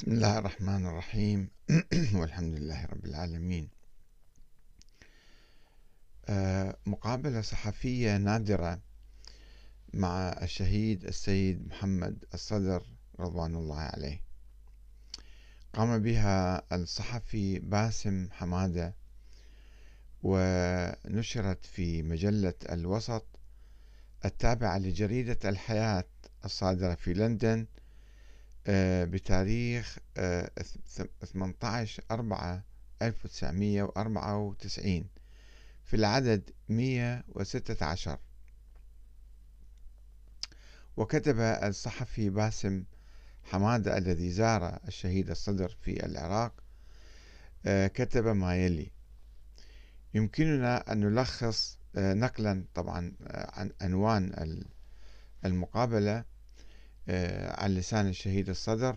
بسم الله الرحمن الرحيم. والحمد لله رب العالمين. آه، مقابلة صحفية نادرة مع الشهيد السيد محمد الصدر رضوان الله عليه. قام بها الصحفي باسم حمادة ونشرت في مجلة الوسط التابعة لجريدة الحياة الصادرة في لندن بتاريخ 18 4 1994 في العدد 116 وكتب الصحفي باسم حمادة الذي زار الشهيد الصدر في العراق آه، كتب ما يلي. يمكننا أن نلخص آه، نقلا طبعا عن عنوان المقابلة. آه، عن لسان الشهيد الصدر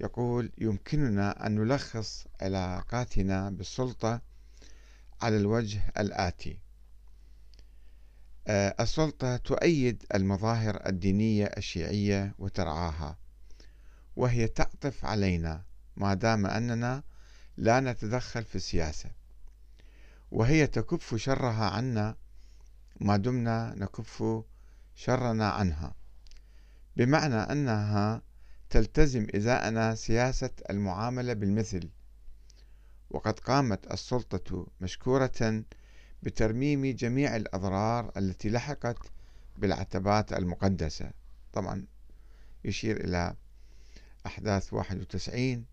يقول يمكننا أن نلخص علاقاتنا بالسلطة على الوجه الآتي. آه، السلطة تؤيد المظاهر الدينية الشيعية وترعاها وهي تعطف علينا ما دام أننا لا نتدخل في السياسة وهي تكف شرها عنا ما دمنا نكف شرنا عنها. بمعنى أنها تلتزم إزاءنا سياسة المعاملة بالمثل. وقد قامت السلطة مشكورة بترميم جميع الأضرار التي لحقت بالعتبات المقدسة. طبعا يشير إلى أحداث 91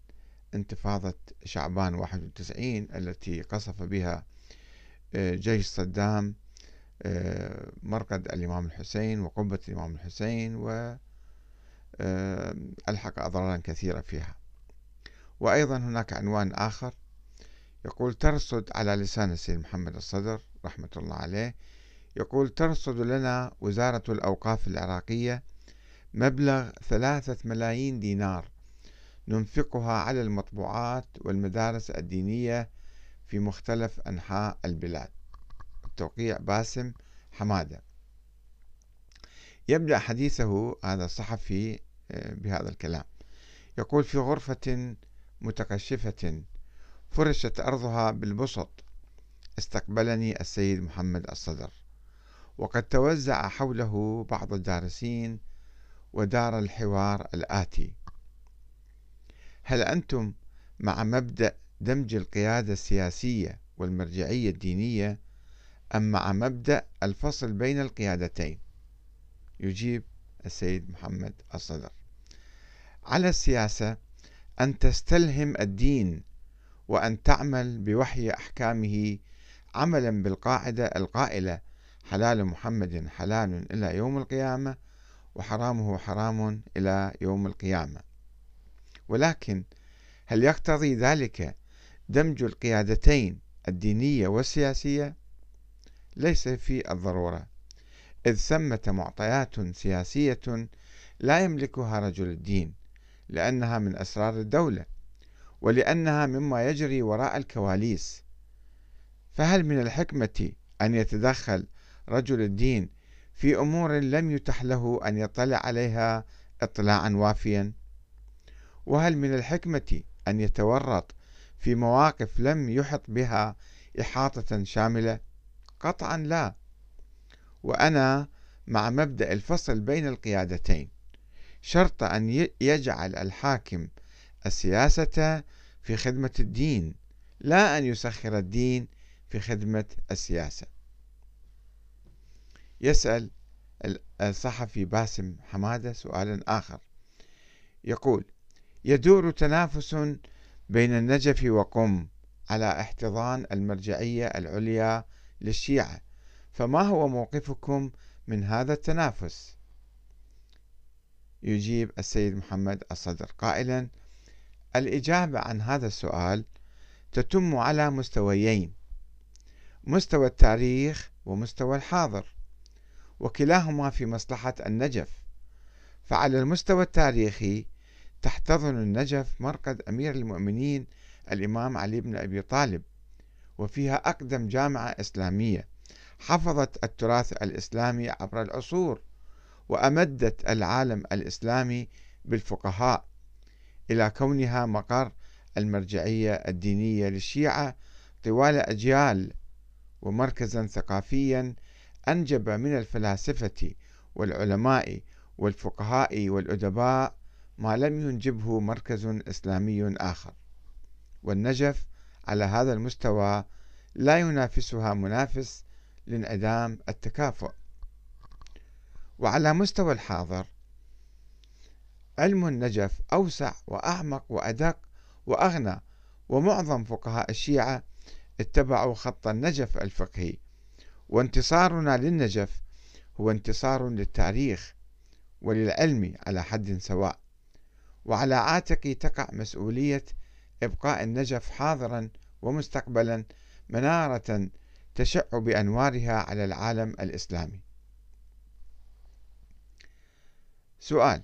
انتفاضة شعبان 91 التي قصف بها آه، جيش صدام آه، مرقد الإمام الحسين وقبة الإمام الحسين و ألحق أضرارا كثيرة فيها. وأيضا هناك عنوان آخر يقول ترصد على لسان السيد محمد الصدر رحمة الله عليه. يقول ترصد لنا وزارة الأوقاف العراقية مبلغ ثلاثة ملايين دينار ننفقها على المطبوعات والمدارس الدينية في مختلف أنحاء البلاد. التوقيع باسم حمادة. يبدأ حديثه هذا الصحفي آه، بهذا الكلام. يقول في غرفة متقشفة فرشت أرضها بالبسط استقبلني السيد محمد الصدر وقد توزع حوله بعض الدارسين ودار الحوار الآتي. هل أنتم مع مبدأ دمج القيادة السياسية والمرجعية الدينية أم مع مبدأ الفصل بين القيادتين؟ يجيب السيد محمد الصدر. على السياسة أن تستلهم الدين وأن تعمل بوحي أحكامه عملا بالقاعدة القائلة حلال محمد حلال إلى يوم القيامة وحرامه حرام إلى يوم القيامة. ولكن هل يقتضي ذلك دمج القيادتين الدينية والسياسية؟ ليس في الضرورة. إذ ثمة معطيات سياسية لا يملكها رجل الدين لأنها من أسرار الدولة ولأنها مما يجري وراء الكواليس. فهل من الحكمة أن يتدخل رجل الدين في أمور لم يتح له أن يطلع عليها اطلاعا وافيا؟ وهل من الحكمة أن يتورط في مواقف لم يحط بها إحاطة شاملة؟ قطعا لا. وأنا مع مبدأ الفصل بين القيادتين. شرط أن يجعل الحاكم السياسة في خدمة الدين لا أن يسخر الدين في خدمة السياسة. يسأل الصحفي باسم حمادة سؤالا آخر. يقول يدور تنافس بين النجف وقم على احتضان المرجعية العليا للشيعة فما هو موقفكم من هذا التنافس؟ يجيب السيد محمد الصدر قائلا الإجابة عن هذا السؤال تتم على مستويين مستوى التاريخ ومستوى الحاضر وكلاهما في مصلحة النجف. فعلى المستوى التاريخي تحتضن النجف مرقد أمير المؤمنين الإمام علي بن أبي طالب وفيها أقدم جامعة إسلامية. حفظت التراث الإسلامي عبر العصور وأمدت العالم الإسلامي بالفقهاء إلى كونها مقر المرجعية الدينية للشيعة طوال أجيال ومركزا ثقافيا أنجب من الفلاسفة والعلماء والفقهاء والأدباء ما لم ينجبه مركز إسلامي آخر. والنجف على هذا المستوى لا ينافسها منافس لانعدام التكافؤ. وعلى مستوى الحاضر علم النجف أوسع وأعمق وأدق وأغنى ومعظم فقهاء الشيعة اتبعوا خط النجف الفقهي. وانتصارنا للنجف هو انتصار للتاريخ وللعلم على حد سواء. وعلى عاتقي تقع مسؤولية إبقاء النجف حاضرا ومستقبلا منارة تشع بأنوارها على العالم الإسلامي. سؤال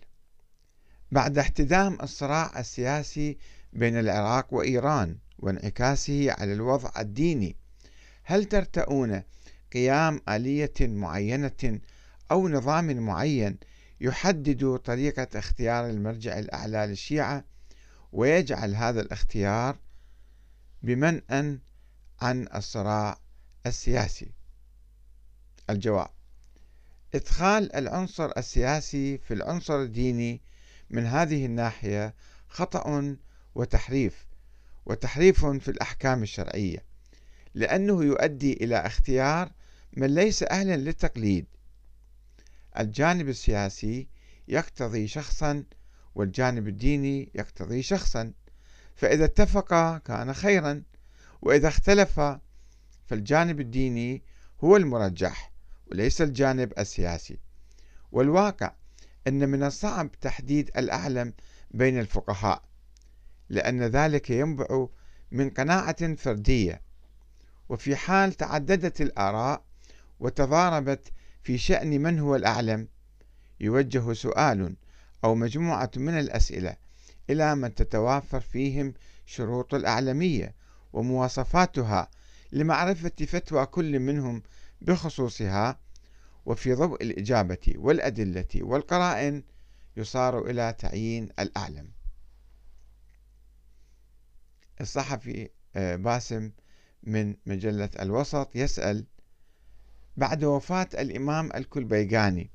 بعد احتدام الصراع السياسي بين العراق وإيران وانعكاسه على الوضع الديني هل ترتؤون قيام آلية معينة أو نظام معين يحدد طريقة اختيار المرجع الأعلى للشيعة ويجعل هذا الاختيار بمنأ عن الصراع السياسي. الجواب إدخال العنصر السياسي في العنصر الديني من هذه الناحية خطأ وتحريف وتحريف في الأحكام الشرعية لأنه يؤدي إلى اختيار من ليس أهلا للتقليد. الجانب السياسي يقتضي شخصا والجانب الديني يقتضي شخصا فإذا اتفقا كان خيرا وإذا اختلف فالجانب الديني هو المرجح وليس الجانب السياسي. والواقع أن من الصعب تحديد الأعلم بين الفقهاء لأن ذلك ينبع من قناعة فردية وفي حال تعددت الآراء وتضاربت في شأن من هو الأعلم يوجه سؤال أو مجموعة من الأسئلة إلى من تتوافر فيهم شروط الأعلمية ومواصفاتها لمعرفة فتوى كل منهم بخصوصها وفي ضوء الإجابة والأدلة والقرائن يصار إلى تعيين الأعلم. الصحفي آه، باسم من مجلة الوسط يسأل بعد وفاة الإمام الكلبيغاني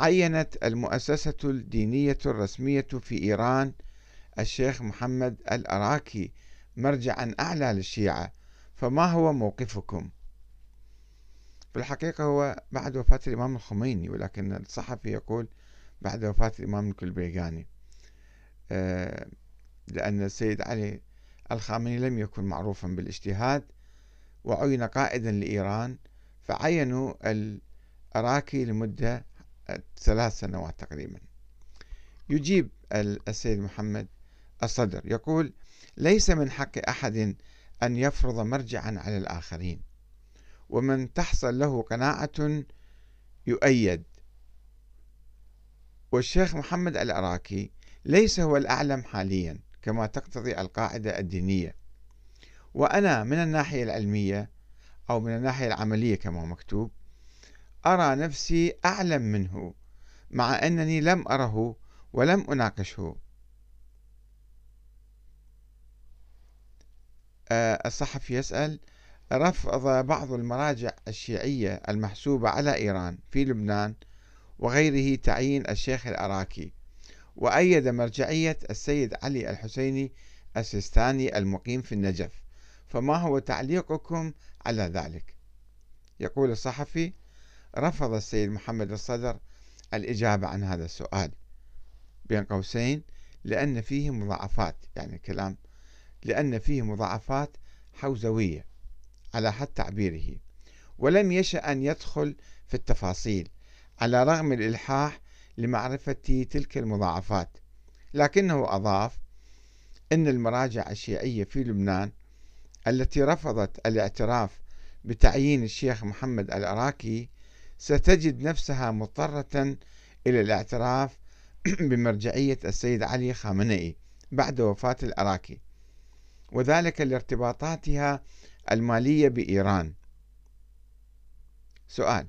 عينت المؤسسة الدينية الرسمية في إيران الشيخ محمد الأراكي مرجعا أعلى للشيعة فما هو موقفكم؟ في الحقيقة هو بعد وفاة الإمام الخميني ولكن الصحفي يقول بعد وفاة الإمام الكلبيغاني آه، لأن السيد علي الخامنئي لم يكن معروفا بالاجتهاد وعين قائدا لإيران فعينوا الأراكي لمدة ثلاث سنوات تقريبا يجيب السيد محمد الصدر يقول ليس من حق أحد أن يفرض مرجعا على الآخرين. ومن تحصل له قناعة يؤيد. والشيخ محمد العراكي ليس هو الأعلم حاليا كما تقتضي القاعدة الدينية. وأنا من الناحية العلمية أو من الناحية العملية كما مكتوب أرى نفسي أعلم منه مع أنني لم أره ولم أناقشه. الصحفي يسأل رفض بعض المراجع الشيعية المحسوبة على إيران في لبنان وغيره تعيين الشيخ العراكي وأيد مرجعية السيد علي الحسيني السيستاني المقيم في النجف. فما هو تعليقكم على ذلك؟ يقول الصحفي رفض السيد محمد الصدر الإجابة عن هذا السؤال بين قوسين لأن فيه مضاعفات يعني كلام لأن فيه مضاعفات حوزوية على حد تعبيره ولم يشأ أن يدخل في التفاصيل على رغم الإلحاح لمعرفة تلك المضاعفات. لكنه أضاف أن المراجع الشيعية في لبنان التي رفضت الاعتراف بتعيين الشيخ محمد العراكي ستجد نفسها مضطرة إلى الاعتراف بمرجعية السيد علي خامنئي بعد وفاة العراكي وذلك لارتباطاتها المالية بإيران. سؤال.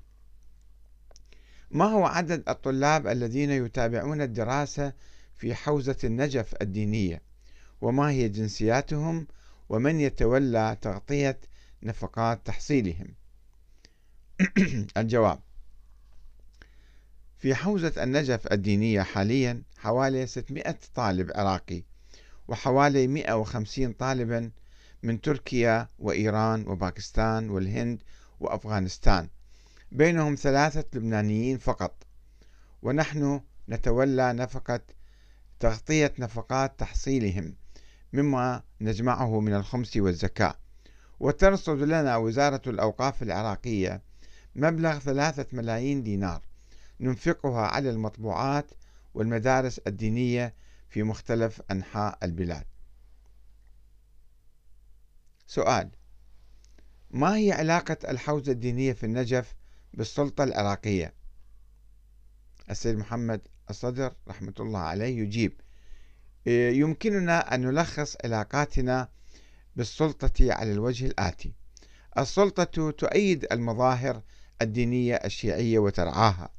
ما هو عدد الطلاب الذين يتابعون الدراسة في حوزة النجف الدينية؟ وما هي جنسياتهم؟ ومن يتولى تغطية نفقات تحصيلهم؟ الجواب. في حوزة النجف الدينية حاليا حوالي 600 طالب عراقي وحوالي 150 طالبا من تركيا وإيران وباكستان والهند وأفغانستان. بينهم ثلاثة لبنانيين فقط. ونحن نتولى نفقة تغطية نفقات تحصيلهم مما نجمعه من الخمس والزكاة. وترصد لنا وزارة الأوقاف العراقية مبلغ ثلاثة ملايين دينار. ننفقها على المطبوعات والمدارس الدينية في مختلف أنحاء البلاد. سؤال ما هي علاقة الحوزة الدينية في النجف بالسلطة العراقية؟ السيد محمد الصدر رحمة الله عليه يجيب يمكننا أن نلخص علاقاتنا بالسلطة على الوجه الآتي. السلطة تؤيد المظاهر الدينية الشيعية وترعاها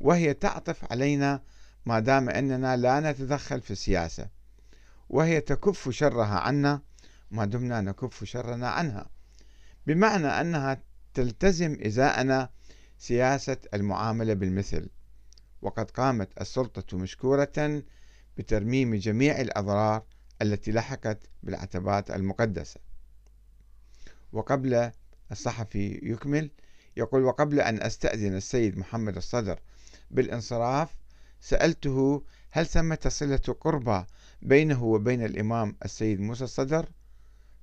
وهي تعطف علينا ما دام أننا لا نتدخل في السياسة وهي تكف شرها عنا ما دمنا نكف شرنا عنها. بمعنى أنها تلتزم إزاءنا سياسة المعاملة بالمثل. وقد قامت السلطة مشكورة بترميم جميع الأضرار التي لحقت بالعتبات المقدسة. وقبل الصحفي يكمل يقول وقبل أن أستأذن السيد محمد الصدر بالانصراف سألته هل ثمة صلة قربى بينه وبين الإمام السيد موسى الصدر؟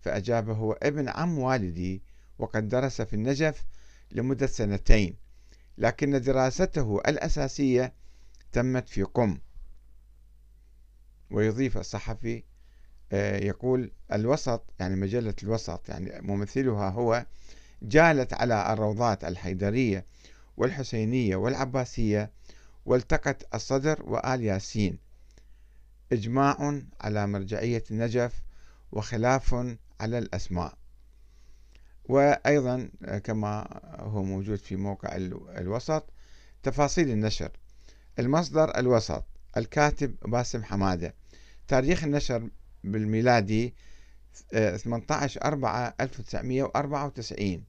فأجاب هو ابن عم والدي وقد درس في النجف لمدة سنتين لكن دراسته الأساسية تمت في قم. ويضيف الصحفي آه، يقول الوسط يعني مجلة الوسط يعني ممثلها هو جالت على الروضات الحيدرية والحسينية والعباسية والتقت الصدر وآل ياسين. إجماع على مرجعية النجف وخلاف على الأسماء. وأيضا كما هو موجود في موقع الوسط تفاصيل النشر. المصدر الوسط الكاتب باسم حمادة. تاريخ النشر بالميلادي 18 4 1994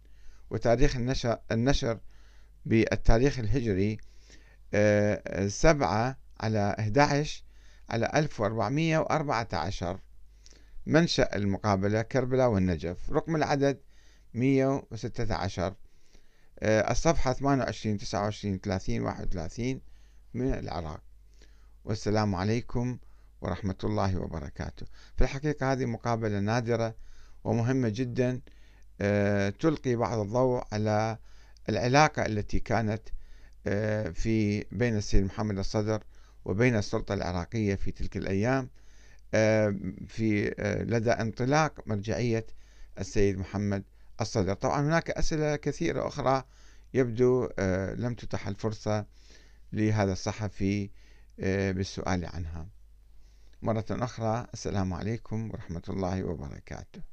وتاريخ النشر النشر بالتاريخ الهجري 7 على 11 على 1414 منشأ المقابلة كربلاء والنجف رقم العدد 116 الصفحة 28 29 30 31 من العراق. والسلام عليكم ورحمة الله وبركاته. في الحقيقة هذه مقابلة نادرة ومهمة جدا. آه، تلقي بعض الضوء على العلاقة التي كانت آه، في بين السيد محمد الصدر وبين السلطة العراقية في تلك الأيام آه، في لدى انطلاق مرجعية السيد محمد الصدر. طبعا هناك أسئلة كثيرة أخرى يبدو لم تتح الفرصة لهذا الصحفي بالسؤال عنها. مرة أخرى السلام عليكم ورحمة الله وبركاته.